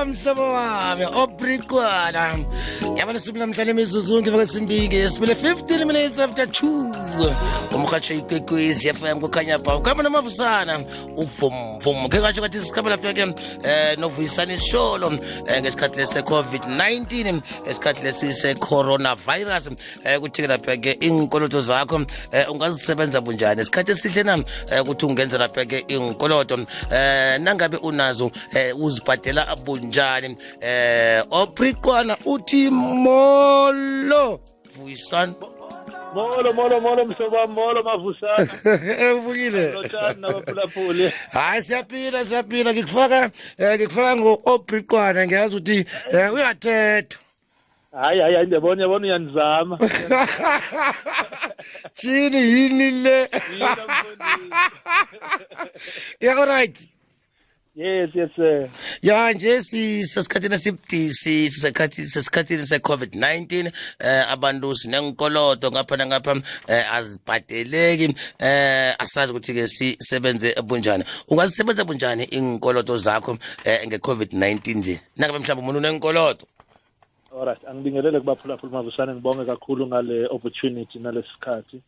siyabonga mhlobo wami obrikwana yabona suku namhlanje imizuzu ngemva kwesimbiki esibile 15 minutes after 2 umrhatsho ikwekwezi fm kukhanya ba ukuhamba nomavusana. Uvumvumo ke katsho kathi sikhamba lapha ke eh novuyisana isholo eh, ngesikhathi lesi se-covid-19 esikhathi lesi se-coronavirus eh kuthi ke lapha ke inkoloto zakho eh ungazisebenza bunjani? Isikhathi esihle na eh, ukuthi ungenza lapha ke inkoloto eh nangabe unazo eh uzibhadela bunjani eh opriqwana uthi molo. Vuyisana. Molo molo molo msoba molo mavusana. Evukile. Nabaphulaphuli hayi siyaphila siyaphila. Ngikufaka eh, ngikufaka ngo opriqwana ngiyazi ukuthi eh, uyathetha. Hayi hayi hayi ndiyabona yabona uyanizama chini yini le? Yini, mfundisi? yes yes sir. Ya nje sisesikhathini esibudisi sisekhathi sesikhathini se-covid-19 eh abantu sinenkolodo ngapha nangapha eh azibhadeleki eh asazi ukuthi-ke sisebenze bunjani. Ungazisebenza bunjani inkolodo zakho eh nge-covid-19 nje? Nangabe mhlawumbe umuntu unenkolodo alright angibingelele kubaphulaphuli mavusana ngibonge kakhulu ngale opportunity nalesi sikhathi.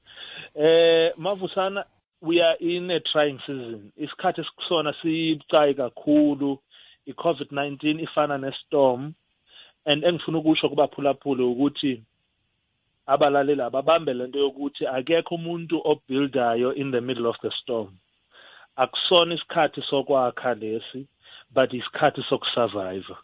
Eh mavusana we are in a trying season. Isikhathi esikusona sibucayi kakhulu. I-covid-19 ifana nestorm. And engifuna ukusho kubaphulaphuli ukuthi abalaleli ababambe lento yokuthi akekho umuntu obuildayo in the middle of the storm. Akusona isikhathi sokwakha lesi but isikhathi sokusurvive.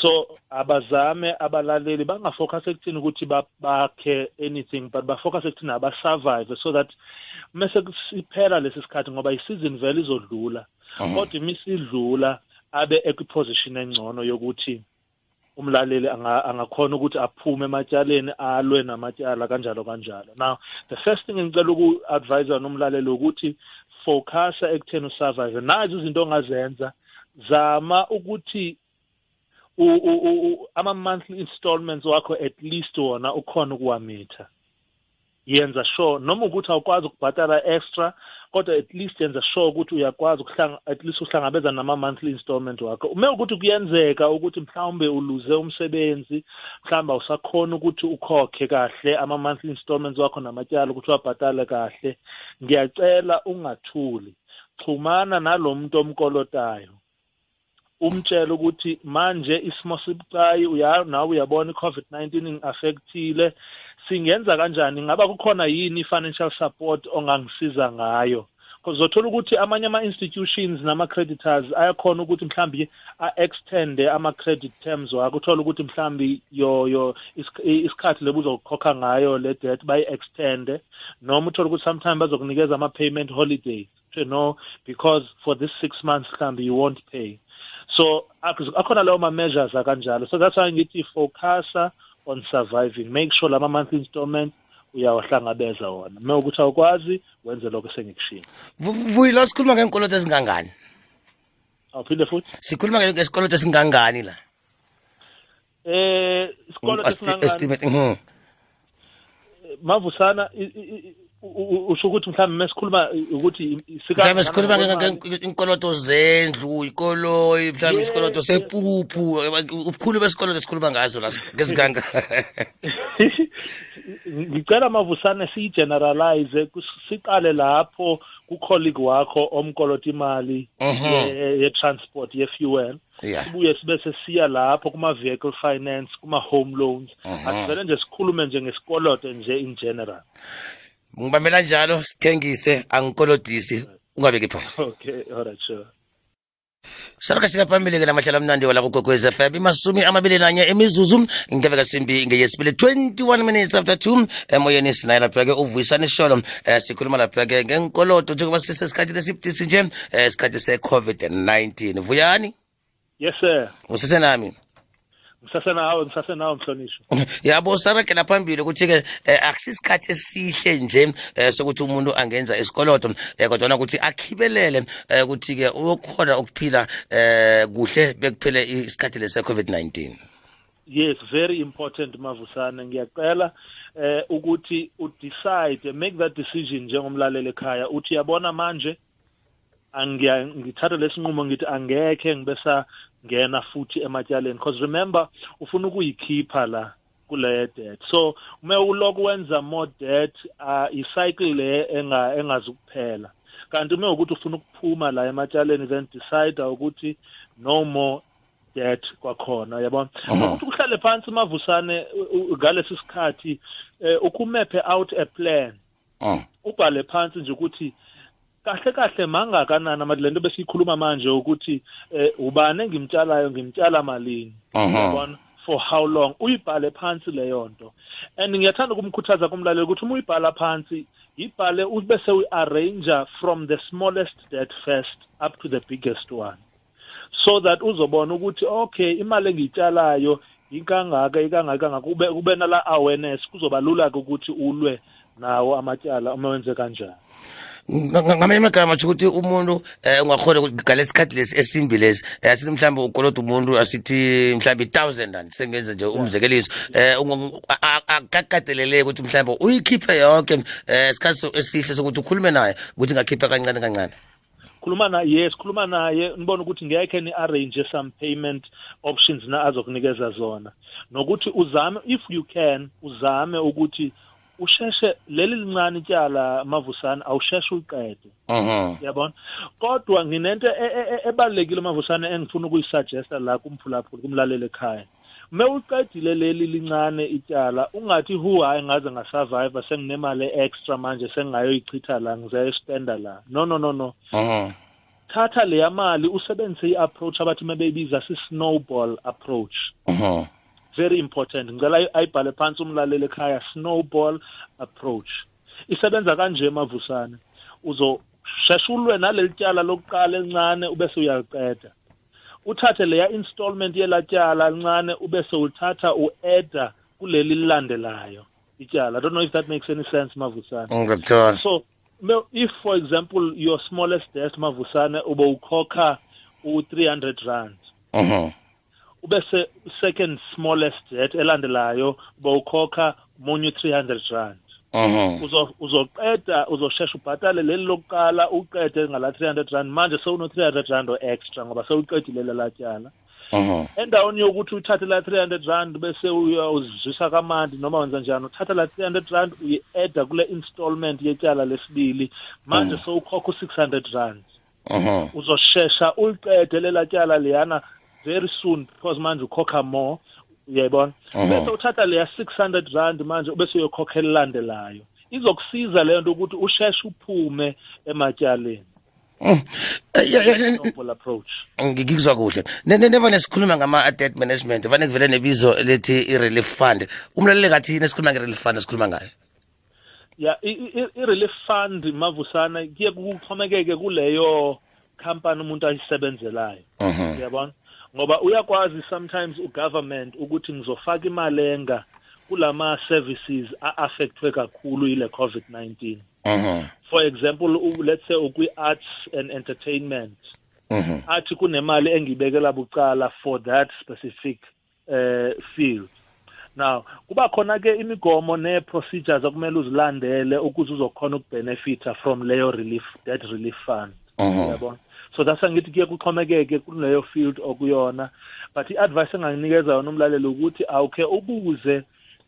So abazame abalaleli bangafocus ekuthini ukuthi ba- bakhe anything but bafocus ekuthini abasurvive so that mase siphela lesi sikhathi ngoba isizini vele izodlula. Kodwa imisidlula abe ekwiposition engcono yokuthi umlaleli anga- angakhona ukuthi aphume ematyaleni alwe namatyala kanjalo kanjalo. Now the first thing engicela uku-advise nomlaleli ukuthi focusa ekutheni usurvive nazi izinto ongazenza. Zama ukuthi ama-monthly installments wakho at least wona ukhona ukuwamitha. Yenza sure noma ukuthi awukwazi ukubhatala extra kodwa at least yenza sure ukuthi uyakwazi at least uhlangabeza nama-monthly installment wakho. Uma ukuthi kuyenzeka ukuthi mhlawumbe uluze umsebenzi mhlawumbe awusakhona ukuthi ukhokhe kahle ama-monthly installments wakho namatyala ukuthi uwabhatale kahle ngiyacela ungathuli. Xhumana nalo muntu omkolotayo. Umtshela ukuthi manje isimo sibucayi uya nawe uyabona i-covid-19 ingi-affectile singenza kanjani? Ngaba kukhona yini i-financial support ongangisiza ngayo? Because uzothola ukuthi amanye ama-institutions nama-creditors ayakhona ukuthi mhlawumbe a-extende ama-credit terms wakho uthole ukuthi mhlawumbe yo yo isk- i- isikhathi lebu uzokhokha ngayo le debt bayi-extende. Noma uthole ukuthi sometime bazokunikeza ama-payment holiday you know because for this six months mhlawumbe you won't pay. So ak- akhona lawo ma-measures akanjalo. So that's why ngithi focusa on surviving. Make sure lama monthly installment uyawahlangabeza wona. Uma ukuthi awukwazi wenze lokho esengikushilo. Vu- vuyilo sikhuluma ngenkolodo ezingangani? Awuphinde futhi? Sikhuluma nge- ngesikolodo esingangani la? Eh isikolo Asti- esingangani? estimate mhm. mavusana u- u- usho ukuthi mhlawumbe mesikhuluma ukuthi mhlawumbe sikhuluma inkolodo zendlu ikoloyi mhlawumbe Yeah. isikolodo sepuphu ubukhulu besikolodo esikhuluma ngazo la ngezinganga ngicela mavusane siyigeneralize siqale lapho kucolleague wakho omkolota imali Mhm. ye- ye-transport ye-fuel. Sibuye sibe sesiya lapho kuma-vehicle finance kuma-home loans. Asivele nje sikhulume nje ngesikoloto nje in general. Ngibambela njalo sithengise angikolodisi ungabeki phasi okay alright sure. Sarakashika phambili-ke namahlala amnandi wala kugokwez fm imasumi amabili nanye imizuzu ngeveka simbi ngeyesibili 21 minutes after 2 emoyeni sinaye lapha-ke uvuyisani isholo um sikhuluma lapha-ke ngenkolodo njengoba sisesikhathini esibudisi nje um isikhathi se-covid-19 vuyani? Yes sir. Usesenami ngisasenawe ngisasenawe mhlonishwa yabo sarakela phambili ukuthi-ke eh, akusisikhathi esihle nje eh, sokuthi umuntu angenza isikolodo eh, kodwana ukuthi akhibelele eh, ukuthi-ke uyokhona ukuphila eh, kuhle bekuphele isikhathi lesi se-covid-19 yes very important mavusane. Ngiyacela eh ukuthi udecide make that decision njengomlaleli ekhaya uthi yabona manje ngithatha lesinqumo ngithi angekhe ngibesa ngena futhi ematyaleni because remember ufuna ukuyikhipha la kule debt. So uma uloku wenza more debt uh, icycle le enga engazukuphela kanti uma ukuthi ufuna ukuphuma la ematyaleni then decide ukuthi no more debt kwakhona yabona ukuthi kuhlale phansi mavusane ngalesi sikhathi eh, ukumephe out a plan. Oh. ubhale phansi nje ukuthi kahle kahle mangakanani ama lento besiyikhuluma manje ukuthi eh, ubani engimtshalayo ngimtshala malini. Yabona for how long? Uyibhale phansi leyo nto. And ngiyathanda ukumkhuthaza kumlaleli ukuthi uma uyibhala phansi ibhale ubese uyi-arranger from the smallest debt first up to the biggest one. So that uzobona ukuthi okay imali engiyitshalayo inkangaka ikangaka kangaka kube kube nala awareness kuzoba lula ke ukuthi ulwe nawo amatyala uma wenze kanjani. Ngamanye amagama atsho ukuthi umuntu um ungakhona ngalesi khathi lesi esimbi lesi um asithi mhlawumbe ukoloda umuntu asithi mhlawumbe i-thousand rand sengenza nje umzekeliso. Um akakateleleki ukuthi mhlawumbe uyikhiphe yonke um isikhathi esihle sokuthi ukhulume naye ukuthi ngakhipha kancane kancane. Khuluma naye yes khuluma naye nibone ukuthi ngeke ni-arrange some payment options na azokunikeza zona. Nokuthi uzame if you can uzame ukuthi usheshe leli lincane ityala mavusana awusheshe uliqede mhm. Yabona? Kodwa nginento e- e- e- ebalulekile mavusana engifuna ukuyisuggesta la kumphulaphula kumlaleli ekhaya. Me uqedile leli lincane ityala ungathi hu hayi ngaze ngasurvive senginemali extra manje sengingayoyichitha la ngizayospenda la. No no no no. Mhm. Thatha leya mali usebenzise i-approach abathi mabeyibiza si-snowball approach. Mhm. Very important. Ngicela ayibhale phansi umlaleli ekhaya snowball approach. Isebenza kanje mavusane. Uzosheshe ulwe naleli tyala lokuqala elincane ubese uyaliqeda. Uthathe leya installment yelatyala lincane ubese ulithatha u-edda kuleli lilandelayo ityala. I don't know if that makes any sense mavusane. Ngiyakuthola so me- if for example your smallest debt mavusane ube ukhokha u-300 rand mhm ubese second smallest debt elandelayo bowukhokha munye 300 rand. Uzo uzoqeda uzoshesha ubhatale leli lokuqala uqede ngala 300 rand. Manje sewuno 300 rand extra ngoba sewuqedile lelatyala mhm endaweni yokuthi uthathe la 300 rand bese uyawuzwisa kamandi noma wenza njani uthatha la 300 rand uyi-edda kule installment yetyala lesibili manje sewukhokha u-600 rand. Uzoshesha uliqede lela tyala leyana very soon because manje ukhokha more uyayibona? Bese uthatha leya 600 rand manje ubese uyokhokha elilandelayo. Izokusiza leyo nto ukuthi usheshe uphume ematyaleni. Mm. Eh, ngikuzwa kuhle. Ne- ne- nevane sikhuluma ngama-debt management vane kuvele nebizo lethi i-relief fund. Umlaleli kathi nesikhuluma nge-relief fund esikhuluma ngayo? Ya i-relief fund mavusana kuye kuxhomekeke kuleyo company umuntu ayisebenzelayo. Mhm. uyabona? Ngoba uyakwazi sometimes ugovernment ukuthi ngizofaka imali enga kulama services a-affectwe kakhulu yile covid-19 Mhm. for example u- let's say ukwi-arts and entertainment Mhm. athi kunemali engiyibekela bucala for that specific uh, field now kuba khona ke imigomo ne-procedures okumele uzilandele ukuze uzokhona ukubenefita from leyo relief that relief fund Mhm. yabona so that's angithi kuye kuxhomekeke kuleyo field okuyona. But i-advice enganginikeza yona umlaleli ukuthi awukhe ubuze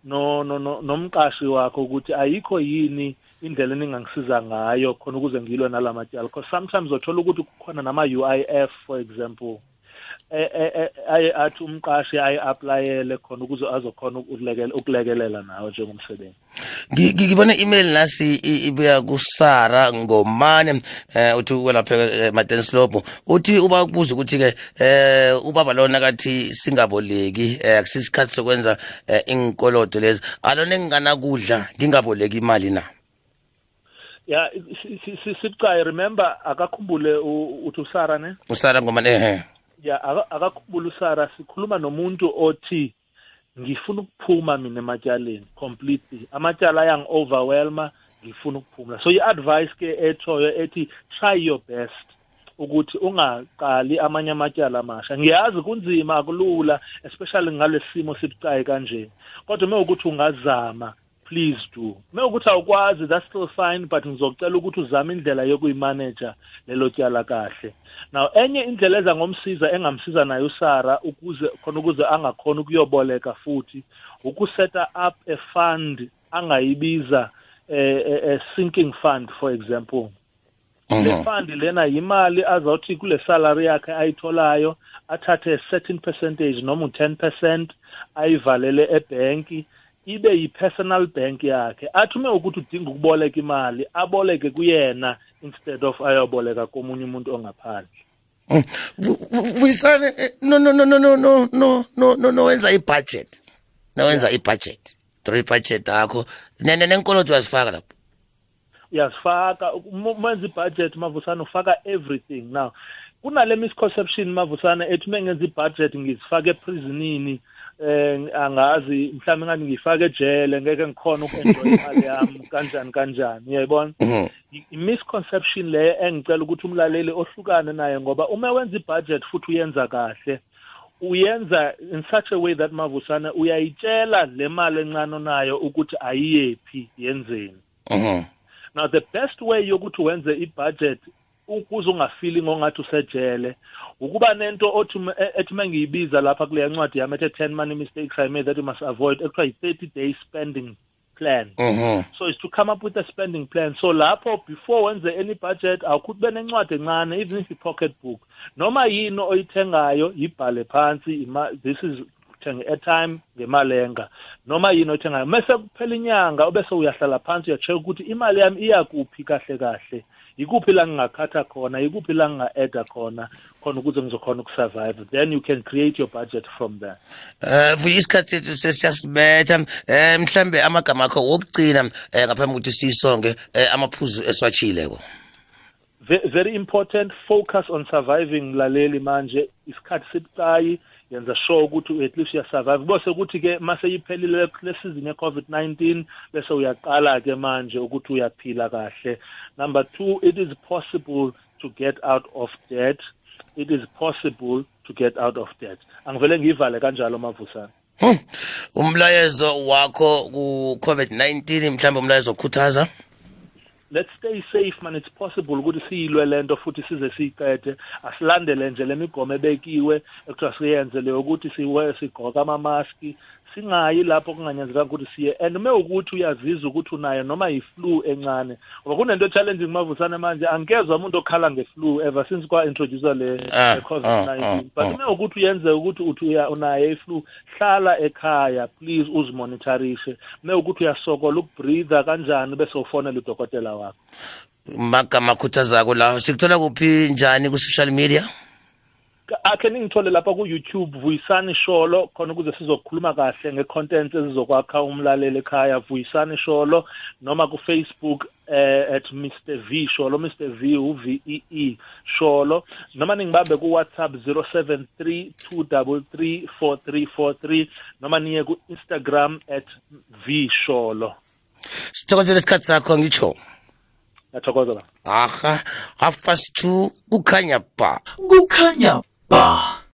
no no no nomqashi wakho ukuthi ayikho yini indlela eningangisiza ngayo khona ukuze ngilwe nala matyala. Because sometimes uthola ukuthi kukhona nama-UIF for example. Athi umqashi ayi-aplayele khona ukuze azokhona ukulekele- ukulekelela nawe njengomsebenzi Ngi- ngi- ngibona i-email nasi i- ibuya kusara ngomane eh uthi welapha matenslopo uthi uba kubuza ukuthi-ke eh ubaba lona kathi singaboleki eh akusisikhathi sokwenza eh, inkolodo lezi alona enginganakudla ngingaboleki imali na ya si- si- si- sibucayi remember akakhumbule u- uthi usara ne usara ngomane ehe ya aka- akakhumbule usara sikhuluma nomuntu othi ngifuna ukuphuma mina ematyaleni completely. Amatyala ayangi-overwhelma ngifuna ukuphumula so i-advice ke ethoyo ethi try your best ukuthi ungaqali amanye amatyala amasha. Ngiyazi kunzima akulula especially ngalesi simo sibucayi kanje. Kodwa uma ukuthi ungazama please do. Mekuthi awukwazi that's still fine but ngizocela ukuthi uzame indlela yokuyimaneja lelo tyala kahle. Now enye indlela eza ngomsiza engamsiza nayo usara ukuze khona ukuze angakhona ukuyoboleka futhi ukuseta up a fund angayibiza a, a sinking fund for example. Le fund lena yimali azawuthi kule salary yakhe ayitholayo athathe a certain percentage noma u-10 percent ayivalele ebhenki ibe yi-personal bank yakhe. Athi ume ukuthi udinga ukuboleka imali aboleke kuyena instead of ayoboleka komunye umuntu ongaphandle. Vuyisane no no no no no no no no no no wenza i-budget. Nawenza i-budget. Three budget yakho nene nenkoloto uyazifaka lapho? Uyazifaka. Menza i-budget mavusana ufaka everything. Now kunale misconception mavusana ethi mengenza i-budget ngizifake eprisonini eh angazi mhlawumbe ngathi ngifake ejele ngeke ngikhona uku-enjoy imali yami kanjani kanjani uyayibona? I-misconception le engicela ukuthi umlaleli ohlukane naye ngoba uma wenza i-budget futhi uyenza kahle uyenza in such a way that mavusana uyayitshela le mali encane onayo ukuthi ayiyephi yenzeni. Now the best way yokuthi wenze i-budget ukuze ungafili ngongathi usejele. Ukuba nento othi ethi mangiyibiza lapha kule ncwadi yami ethe 10 money mistakes i made that you must avoid ekuthiwa yi-30 day spending plan. So is to come up with a spending plan. So lapho before wenze any budget awukhuthi ube nencwadi encane even if i-pocket book. Noma yini oyithengayo yibhale phansi this is uthenga airtime ngemalenga. Noma yini oyithengayo. Mase kuphela inyanga ubese uyahlala phansi uya-check ukuthi imali yami iyakuphi kahle kahle. Yikuphi la ngingakhatha khona? Yikuphi la nginga-adda khona? Khona ukuze ngizokhona ukusurvive then you can create your budget from there. Eh vuya isikhathi sethu sesiyasibetha eh mhlambe amagama akho wokugcina eh ngaphambi ukuthi siyisonge amaphuzu esiwachileko very important focus on surviving laleli manje. Isikhathi sibucayi yenza sure ukuthi at least uyasurvive. Bose ukuthi-ke mase yiphelile le season ye-covid-19 bese uyaqala-ke manje ukuthi uyaphila kahle. Number two it is possible to get out of debt. It is possible to get out of debt. Angivele ngiyivale kanjalo mavusana umlayezo wakho ku-covid-19 mhlawumbe umlayezo okhuthaza? Let's stay safe man. It's possible ukuthi siyilwe lento futhi size siyiqede. Asilandele nje lemigomo ebekiwe ekuthiwa siyenze leyo ukuthi siwe sigqoka amamaski singayi lapho kunganyanzelanga ukuthi siye. And uma ukuthi uyazizwa ukuthi unayo noma yi-flu encane ngoba kunento challenging mavusane manje angezwa umuntu okhala nge-flu ever since kwa-introducewa le covid-19 but uma ukuthi uyenzeka ukuthi uthi unayo i-flu hlala ekhaya please uzimonitorishe uma ukuthi uyasokola ukubreatha kanjani bese ufonela udokotela wakho. Magama akhuthazako lawo sikuthola kuphi njani ku-social media? Akhe ningithole lapha ku-youtube vuyisani sholo khona ukuze sizokhuluma kahle nge-content ezizokwakha umlaleli ekhaya. Vuyisani sholo noma ku-facebook eh, at mr v sholo mr v u-v-e-e sholo. Noma ningibambe ku-whatsapp 073 233 4343 noma niye ku-instagram at v sholo. Sithokozele isikhathi sakho ngitsho? Ngiyathokoza ba aha half past two kukhanya ba. Kukhanya 吧。